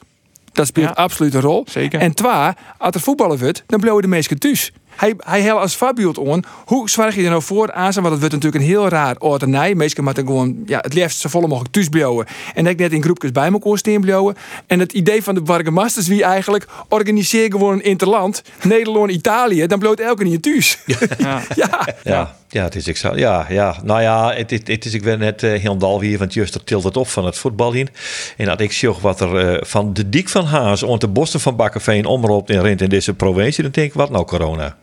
Dat speelt Ja. absoluut een rol. Zeker. En twee, als er voetballen wordt, dan blijven de meesten thuis. Hij, hij hel als voorbeeld aan. Hoe zorg je er nou voor aan? Want het wordt natuurlijk een heel raar ordernij. Meestal moeten gewoon ja, het liefst zo volle mogelijk thuis blijven. En ik net in groepjes bij elkaar staan blijven. En het idee van de Bargemasters wie eigenlijk organiseer gewoon een interland. Nederland, Italië. Dan bloot elke niet thuis. ja. ja. Ja, ja, het is exact. Ja, ja, nou ja, het, het, het is ik ben net uh, heel dal hier, want Juster tilt het op van het voetbal in. En dat ik zie wat er eh, van de dik van Haas ont de bosten van Bakkenveen omroopt en rent in deze provincie, dan denk ik, wat nou corona?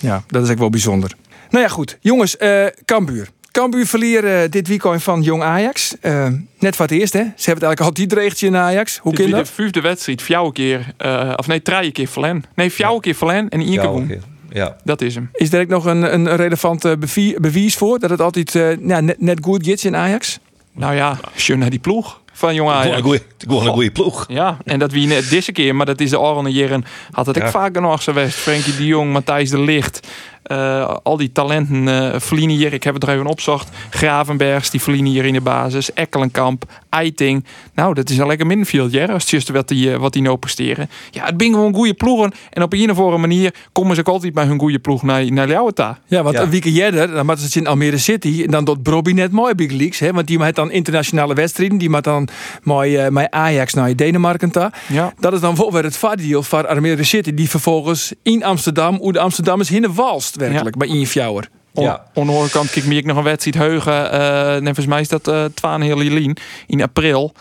Ja, dat is ook wel bijzonder. Nou ja, goed. Jongens, eh Cambuur. Cambuur verlieren dit weekend van Jong Ajax. Eh, net voor het eerst, hè? Ze hebben het eigenlijk altijd regeltje in Ajax. Hoe Dit kan is dat? de vijfde wedstrijd, fjouwe keer, eh, of nee, drie keer verlen. Nee, fjouwe keer verlen en één keer Ja, woen. oké. ja. Dat is hem. Is er ook nog een, een relevant eh, bewijs voor dat het altijd eh, ja, net, net goed gaat in Ajax? Nou ja, schön naar die ploeg van Jong Ajax. een goeie- Gewoon een goede ploeg. Ja, en dat wie net deze keer, maar dat is de oranje jaren had het Ja. vaker nog geweest. Frenkie de Jong, Matthijs de Licht, eh, al die talenten eh verliezen hier. Ik heb het er even opzocht. Gravenbergs, die verliezen hier in de basis. Ekkelenkamp, Eiting. Nou, dat is een lekker middenveld, ja, als het juist wat die, eh, wat die nou presteren. Ja, het bingen gewoon goede ploegen. En op een of andere manier komen ze ook altijd bij hun goede ploeg naar, naar Ljouweta. Ja, want Ja. een week eerder, dan moeten ze in Almere City. En dan doet Brobby net mooi Big Leagues. Hè? Want die maakt dan internationale wedstrijden. Die maakt dan mooi met Ajax naar Denemarken. Ta. Ja. Dat is dan wel weer het voordeel van Almere City. Die vervolgens in Amsterdam, hoe de Amsterdammers hinnen walst werkelijk. Bij Ian Fjouwer. On, Ja. Aan de andere kant kijk me ik nog een wedstrijd heugen. en volgens mij is dat eh Twaan heel Jelien in april.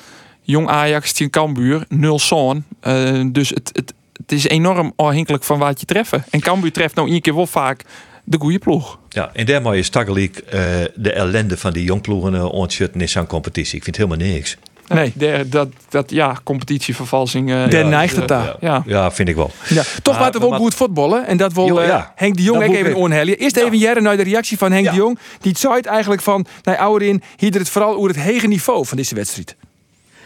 Jong Ajax tegen Cambuur, 0 zoon. Eh, dus het, het, het is enorm afhankelijk van wat je treffen. En Cambuur treft nou één keer wel vaak de goede ploeg. Ja, en daarmee is Taggeliek uh, de ellende van die jongploegen uh, ontschutten in zo'n competitie. Ik vind helemaal niks. Nee, de, dat, dat ja, competitievervalsing. eh, Der ja, neigt het eh, daar. Ja. Ja, vind ik wel. Ja, toch laten we ook goed voetballen. En dat wil Jo, eh, ja. Henk de Jong ook even onhellen. Eerst even jaren naar de reactie van Henk Ja. de Jong. Die het zei het eigenlijk van, nou ouderin, hier het vooral over het hege niveau van deze wedstrijd.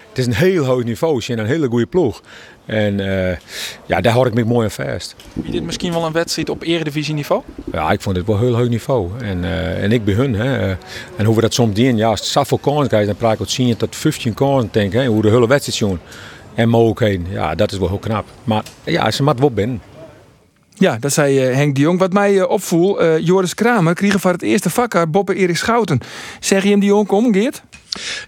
Het is een heel hoog niveau. Ze zijn een hele goede ploeg. En eh, ja, daar houd ik me mooi aan vast. Wie dit misschien wel een wedstrijd op eredivisieniveau? Ja, ik vond het wel een heel hoog niveau. En, eh, en ik bij hun. Hè. En hoe we dat soms doen. Ja, als het zoveel kansen krijgen, dan praat ik wat 10 tot 15 kansen, denk ik. Hè. Hoe de hele wedstrijd zien. en mogelijkheden. Ja, dat is wel heel knap. Maar ja, ze moet wel binnen. Ja, dat zei eh, Henk de Jong. Wat mij uh, opvoel, eh, Joris Kramer kreeg voor het eerste vakker Boppe Erik Schouten. Zeg je hem die Jong kom, Geert?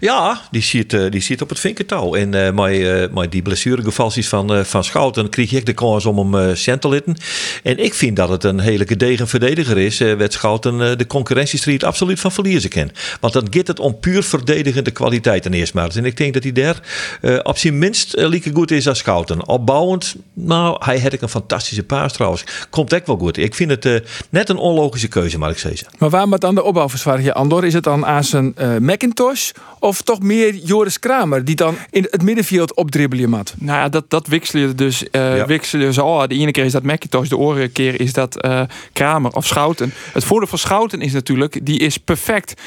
Ja, die zit, uh, die zit op het vinkertouw. En uh, uh, met die blessuregevalsies van, van Schouten kreeg ik de kans om hem uh, te litten. En ik vind dat het een hele gedegen verdediger is. Werd Schouten de concurrentiestreet absoluut van verliezen kan. Want dan gaat het om puur verdedigende kwaliteiten eerst maar. En ik denk dat hij daar op zijn minst lieke goed is als Schouten. Opbouwend, nou, hij had ik een fantastische paas trouwens. Komt echt wel goed. Ik vind het net een onlogische keuze, maar ik zeggen. Maar waar moet dan de opbouw verzwaar Andor? Is het dan aan zijn Macintosh? Of toch meer Joris Kramer, die dan in het middenveld opdribbelen mat? Nou ja, dat, dat wisselen dus. Uh, ja. wisselen ze al. De ene keer is dat McIntosh, de andere keer is dat uh, Kramer of Schouten. Het voordeel van Schouten is natuurlijk, die is perfect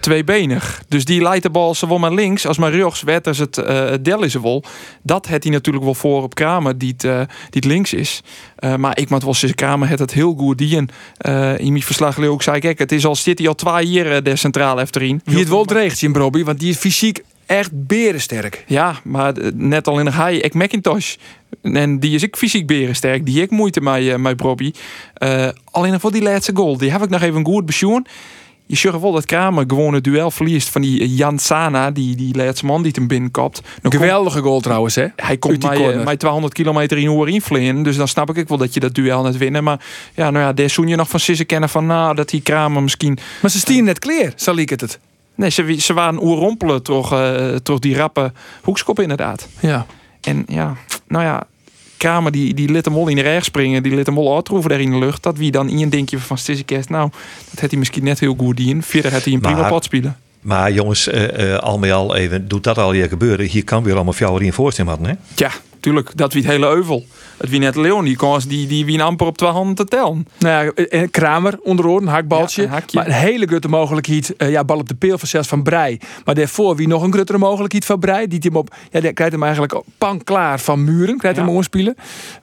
tweebenig. Dus die leidt de bal zowel maar links als maar rechts werd als het uh, del is wel. Dat heeft hij natuurlijk wel voor op Kramer die het, uh, die het links is. Uh, maar ik moet wel zeggen, Kramer het het heel goed die in mijn verslag ook zei ik, het is al zit hij al twee jaar de centrale efterin. Wie het wel dreigt in Bobby, want die is fysiek echt berensterk. Ja, maar net al in de haai, ik Macintosh. En die is ik fysiek berensterk. Die ik moeite met, met Bobby. alleen voor die laatste goal, die heb ik nog even goed besjoen je zag wel dat Kramer gewoon het duel verliest van die Jan Sana, die, die laatste man die hem binnenkapt. Een geweldige goal trouwens, hè? Hij komt mij, mij 200 kilometer in uur invliegen, dus dan snap ik wel dat je dat duel net winnen. Maar ja, nou ja, daar zoen je nog van Sisse kennen van, nou, dat die Kramer misschien... Maar ze stieren net kleer, zal ik het het? Nee, ze, ze waren oerrompelen toch, uh, toch die rappe hoekskop inderdaad. Ja. En ja, nou ja, Kramer die, die liet hem al in de reg springen. Die liet hem al uitroeven daar in de lucht. Dat wie dan in een denkje van Stissikest. Nou, dat had hij misschien net heel goed in. Verder had hij een prima pot spelen. Maar jongens, uh, uh, al met al even, doet dat al hier gebeuren. Hier kan weer allemaal jou in voorstelling hadden, hè? Ja, tuurlijk. Dat wie het hele euvel. Het wie net Leon, die kon die, die wie amper op twee handen te tellen. Nou ja, en Kramer onderhoor, een hakbaltje. Ja, een maar een hele grote mogelijkheid. Uh, ja, bal op de peel van zelfs van Brei. Maar daarvoor wie nog een grotere mogelijkheid van Brei. Die hem op, ja, die krijgt hem eigenlijk pan klaar van Muren. Krijgt ja. hem omspelen.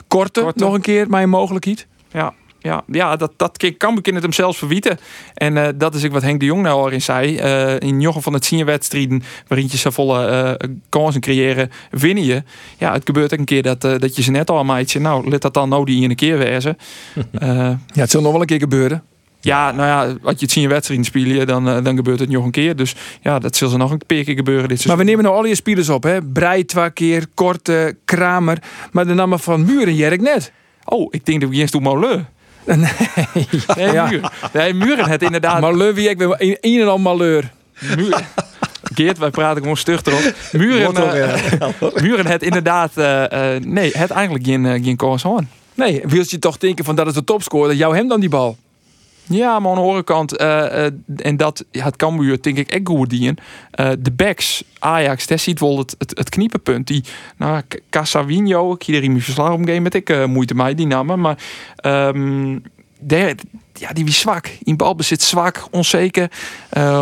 Korte, Korte, nog een keer mijn mogelijkheid. Ja ja, ja dat, dat kan ik het hem zelfs verwieten. En uh, dat is ook wat Henk de Jong nou al in zei. Uh, in Jochen van het wedstrijden waarin je zo volle uh, kansen creëren, winnen je. Ja, het gebeurt ook een keer dat, dat je ze net al een maatje, nou, let dat dan nou die in een keer wezen. ja, het zal nog wel een keer gebeuren. Ja, nou ja, als je het zien je wedstrijd spelen, dan, dan gebeurt het nog een keer. Dus ja, dat zal ze nog een paar keer gebeuren. Dit maar we nemen nou al je spelers op, hè? Brei twee keer, Korte, Kramer. Maar de namen van Muren jerk net. Oh, ik denk dat we eerst doen. Nee, nee, ja. muur. nee, muren het inderdaad. Malheur, wie ik ben een en al malheur. Muur. Geert, wij praten gewoon stug erop. Muren, uh, muren het inderdaad, uh, uh, nee, het eigenlijk geen, uh, geen kans aan. Nee, wil je toch denken van dat is de topscorer, dat jou hem dan die bal? Ja, maar aan de andere kant, uh, uh, en dat ja, het Cambuur denk ik echt goed. Uh, de backs, Ajax, daar ziet wel het, het, het kniepenpunt. Die, nou, Casavinho, ik hier in mijn verslag omgeven met ik moeite mij die namen, maar um, ja, die wie zwak. In balbezit zwak, onzeker.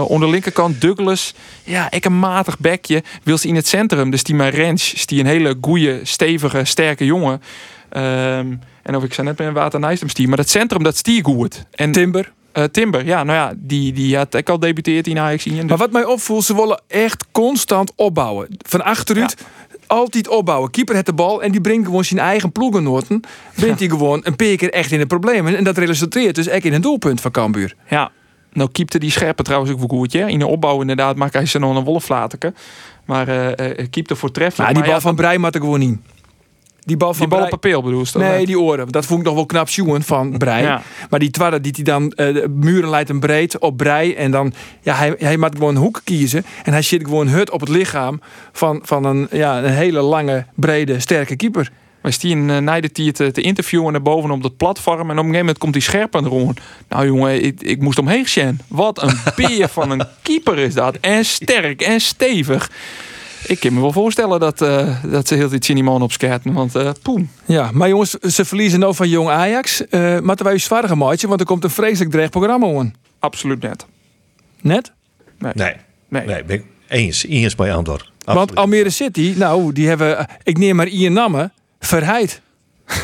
Onder de linkerkant Douglas. Ja, ik een matig bekje. Wil ze in het centrum. Dus die range is die een hele goede, stevige, sterke jongen. Um, en of ik zei net bij een Waternijstem stier. Maar dat centrum, dat stier goed. En Timber. Uh, Timber, ja, nou ja, die, die had ik al debuteerd in Ajax. Dus... Maar wat mij opvoelt, ze willen echt constant opbouwen. Van achteruit ja. altijd opbouwen. Keeper heeft de bal en die brengt gewoon zijn eigen ploegenoten. Brengt hij gewoon een paar keer echt in de problemen. En dat resulteert dus echt in een doelpunt van Cambuur. Ja, nou keepte die scherpe trouwens ook wel goed. Ja? In de opbouw inderdaad maakt hij ze nog een wolflateke. Maar uh, keepte voortreffelijk. Ja, die bal van Breij gewoon niet. Die bal van die bal op papeel bedoel je? Nee, die oren. Dat vond ik nog wel knap zoen van Brei. Ja. Maar die twarre die hij dan uh, muren leidt hem breed op Brei en dan ja hij hij moet gewoon een hoek kiezen en hij zit gewoon hut op het lichaam van, van een ja een hele lange brede sterke keeper. Wij stien uh, Nijde te, te interviewen naar boven op het platform. En op een gegeven moment komt die scherp aan de rond. Nou jongen, ik, ik moest omheen zien. Wat een beer van een keeper is dat. En sterk en stevig. Ik kan me wel voorstellen dat, uh, dat ze heel die man opskerten. Want uh, poem. Ja, maar jongens, ze verliezen nou van jong Ajax. Uh, maar terwijl je zwaarder maatje, want er komt een vreselijk dreig programma aan. Absoluut net. Net? Nee. Nee. nee. nee ben ik eens. Eens bij Andor. Want Almere City, nou, die hebben, ik neem maar Ian Namme, verheid.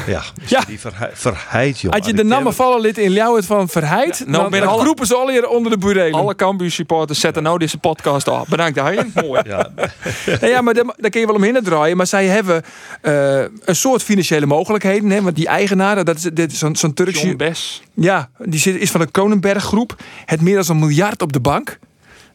Ja, Ja. die verheid, verheid joh. Als je de namen vallen lid in Ljouwert van Verheid, Ja, nou dan, ben dan alle- groepen ze al hier onder de burelen. Alle Cambuur supporters zetten nou deze podcast af. Bedankt, Hein. Mooi. Ja, Nee, ja, maar daar, kun je wel omheen draaien. Maar zij hebben eh, een soort financiële mogelijkheden. Hè, want die eigenaar, dat is, dit zo'n zo'n Turkse... John Bes. Ja, die zit, is van de Kronenberg groep. Het meer dan een miljard op de bank.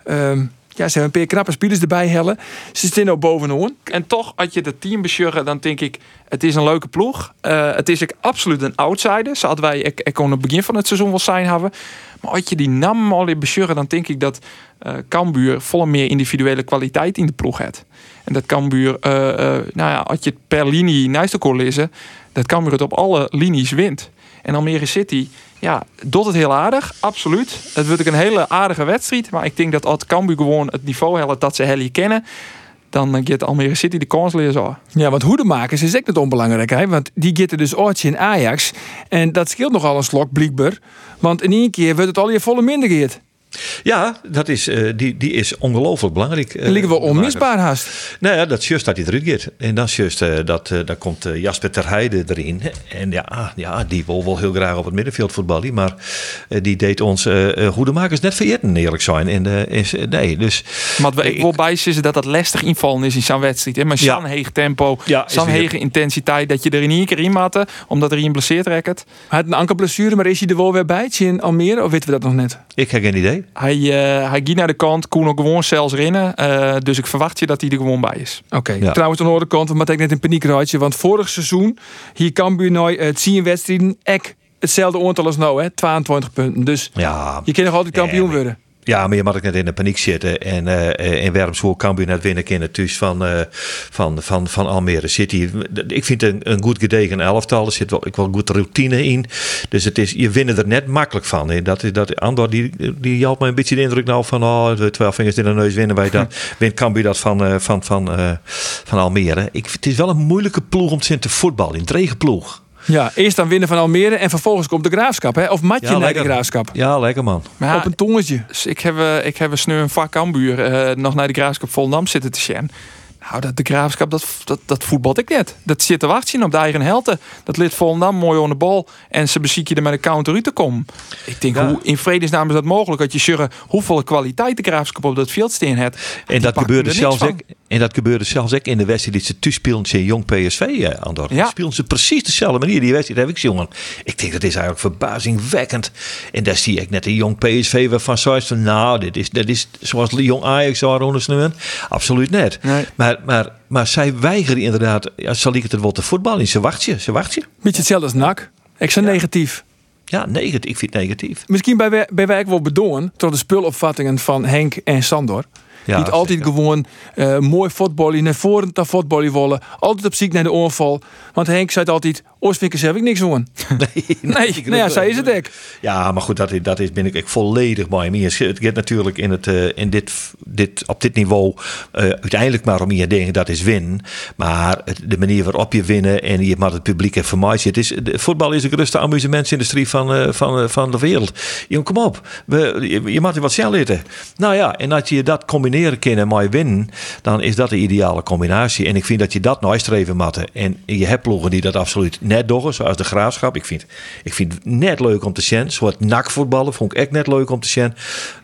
Ehm, ja, ze hebben een paar knappe spelers erbij hellen. Ze zitten ook bovenaan. En toch, als je het team beschurren, dan denk ik, het is een leuke ploeg. Eh, het is ik absoluut een outsider. Zoals wij ik, ik kon het begin van het seizoen wel zijn hebben. Maar als je die naam al in dan denk ik dat eh Cambuur volle meer individuele kwaliteit in de ploeg heeft. En dat Cambuur, eh, nou ja, als je het per linie naast elkaar lezen, dat Cambuur het op alle linies wint. En Almere City, ja, doet het heel aardig, absoluut. Het wordt ook een hele aardige wedstrijd. Maar ik denk dat als Cambuur gewoon het niveau helpt dat ze Helly kennen, dan eh, gaat Almere City de kans zo. Ja, want hoedemakers is echt niet onbelangrijk. Hè? Want die gitten dus oortje in Ajax. En dat scheelt nogal een slok, blijkbaar. Want in één keer wordt het al je volle minder geert. Ja dat is, eh, die, die is ongelooflijk belangrijk. Dat ligt wel uh, onmisbaar haast. Nou ja, dat is juist dat hij eruit gaat. En dan is juist eh, dat eh, dan komt Jasper Terheide erin. En ja, ja, die wil wel heel graag op het middenveld voetballen. Maar die deed ons eh eh, goedemakers net vergeten, eerlijk zijn. En, is, nee, dus... Maar wat ik wil bijzien dat dat lastig invallen is in zo'n wedstrijd. hè. Maar Ja. zo'n heeg tempo, Ja, zo'n hege intensiteit, dat je er in één keer in matte, omdat er een blesseert raakt. Hij had een ankelblessure, maar is hij er wel weer bij? In Almere, of weten we dat nog net? Ik heb geen idee. Hij, eh hij ging naar de kant, kon ook gewoon zelfs rennen. eh, dus ik verwacht je dat hij er gewoon bij is. Oké. Ja. Trouwens, aan de andere kant, wat ik net in paniek raadje. Want vorig seizoen, hier Cambuur nooit het zien wedstrijden, ek hetzelfde aantal als nou, hè, 22 punten. Dus Ja, je kan nog altijd kampioen maar- worden. Ja, maar je mag ook net in de paniek zitten. En eh in kan je net winnen in het thuis van, eh, van, van, van Almere City. Ik vind het een, een goed gedegen elftal. Er zit wel, ik wel goed routine in. Dus het is, je winnen er net makkelijk van. hè. Dat, is- dat, Andor die, die had me een beetje de indruk nou van... Oh, twaalf vingers in de neus winnen wij dat. Wint Cambuur dat van, van, van, van Almere. Ik, het is wel een moeilijke ploeg om te zien te voetballen. Een trege ploeg. Ja, eerst dan winnen van Almere en vervolgens komt de graafschap. Hè? Of matje naar de graafschap. Ja, lekker man. Maar ja, Op een tongetje. dus ik heb, eh, ik heb een sneu een vak Cambuur eh, nog naar de Graafschap Volendam zitten te zien. Nou, dat de Graafschap, dat, dat, dat voetbalt ik net. Dat zit te wachten op de eigen helden. Dat lid Volendam mooi onder de bal. En ze beziek je er met een counter uit te komen. Ik denk, Ja. hoe in vredesnaam is dat mogelijk? Dat je zeggen hoeveel kwaliteit de Graafschap op dat veld steen heeft. En dat gebeurde, er zelfs van. En dat gebeurde zelfs ook in de wedstrijd die ze speelden tegen Jong PSV, eh, Andor. Ja. Speelden ze precies dezelfde manier. Die wedstrijd heb ik jongen. Ik denk dat is eigenlijk verbazingwekkend. En daar zie ik net de Jong PSV waarvan zoiets van, nou, dit is, dat is zoals de Jong Ajax zou ondersteunen. Absoluut net. Nee. Maar, maar, maar zij weigeren inderdaad, ja, zal ik het wel te voetballen? Ze wacht je, ze wacht je. Beetje hetzelfde als NAC. Ik zei negatief. Ja, negatief. Ik vind het negatief. Misschien bij, wij- bij wij ook wel bedoelen door de spulopvattingen van Henk en Sandor. Ja, Niet altijd zeker. gewoon eh, mooi voetballen, naar voren te voetballen willen. Altijd op ziek naar de oorval. Want Henk zei altijd, Oostvinkers heb ik niks aan. Nee, Nee, ik nou ja, zij is het ook. Ja, maar goed, dat, is- dat is, ben ik, ik volledig bij hem. Het gaat natuurlijk in het, eh, in dit, dit, op dit niveau eh, uiteindelijk maar om je dingen, dat is winnen. Maar de manier waarop je winnen en je maar het publiek en voor Het is, de, voetbal is de grootste amusementsindustrie van, eh, van, van de wereld. Jongen, kom op. We, je, je er wat zelf eten. Nou ja, en als je dat combineren kan en mooi winnen, dan is dat de ideale combinatie. En ik vind dat je dat nooit streven moet. En je hebt ploegen die dat absoluut net doen, zoals de Graafschap. Ik vind, ik vind het net leuk om te zien. Soort nakvoetballen vond ik echt net leuk om te zien.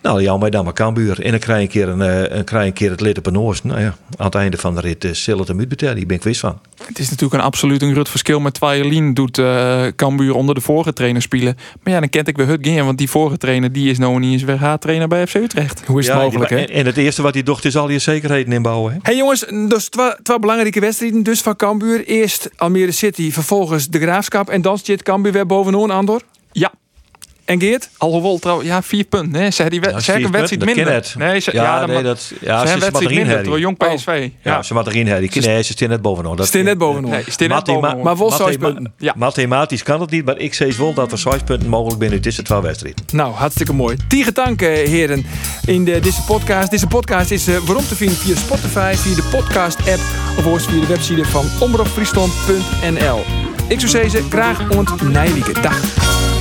Nou, jou mij dan maar Cambuur. En dan krijg je een keer, een, eh, een, krijg je een keer het lid op een oors. Nou ja, aan het einde van de rit uh, zal het een betalen. Daar ben ik wist van. Het is natuurlijk een absoluut een groot verschil met Twailien doet eh Cambuur onder de vorige trainer spelen. Maar ja, dan kent ik weer het game, want die vorige trainer die is nou niet eens weer trainer bij FC Utrecht. Hoe is het Ja, mogelijk, hè? en, en het eerste wat hij docht is al je zekerheden inbouwen. Hè? Hey jongens, dus twee, twee belangrijke wedstrijden dus van Cambuur. Eerst Almere City, vervolgens de Graafschap. En dan zit Cambuur weer bovenaan, Andor. Ja, En Geert? alhoewel trouwens, ja, vier punten. Nee, ze hebben die Ja, ze een wedstrijd minder. het. Nee, ze, Ja, ja, dan nee, ma- dat- ja, ze ze hebben een is wedstrijd erin, minder. Door Jong Oh. PSV. Ja, Ja. ze wat erin hebben. Die nee, ze staan net. Dat bovenaan. Nee, staan net Mathema- bovenaan. Maar wel zes punten. Ja. Mathematisch kan het niet, maar ik zeg wel dat er zes punten mogelijk binnen tussen twee wedstrijden. Nou, hartstikke mooi. Tien dank, eh, heren, in de, deze podcast. Deze podcast is eh, waarom te vinden via Spotify, via de podcast-app of ook via de website van omroepfriesland.nl. Ik zou zeggen, graag ont Nijwieken. Dag.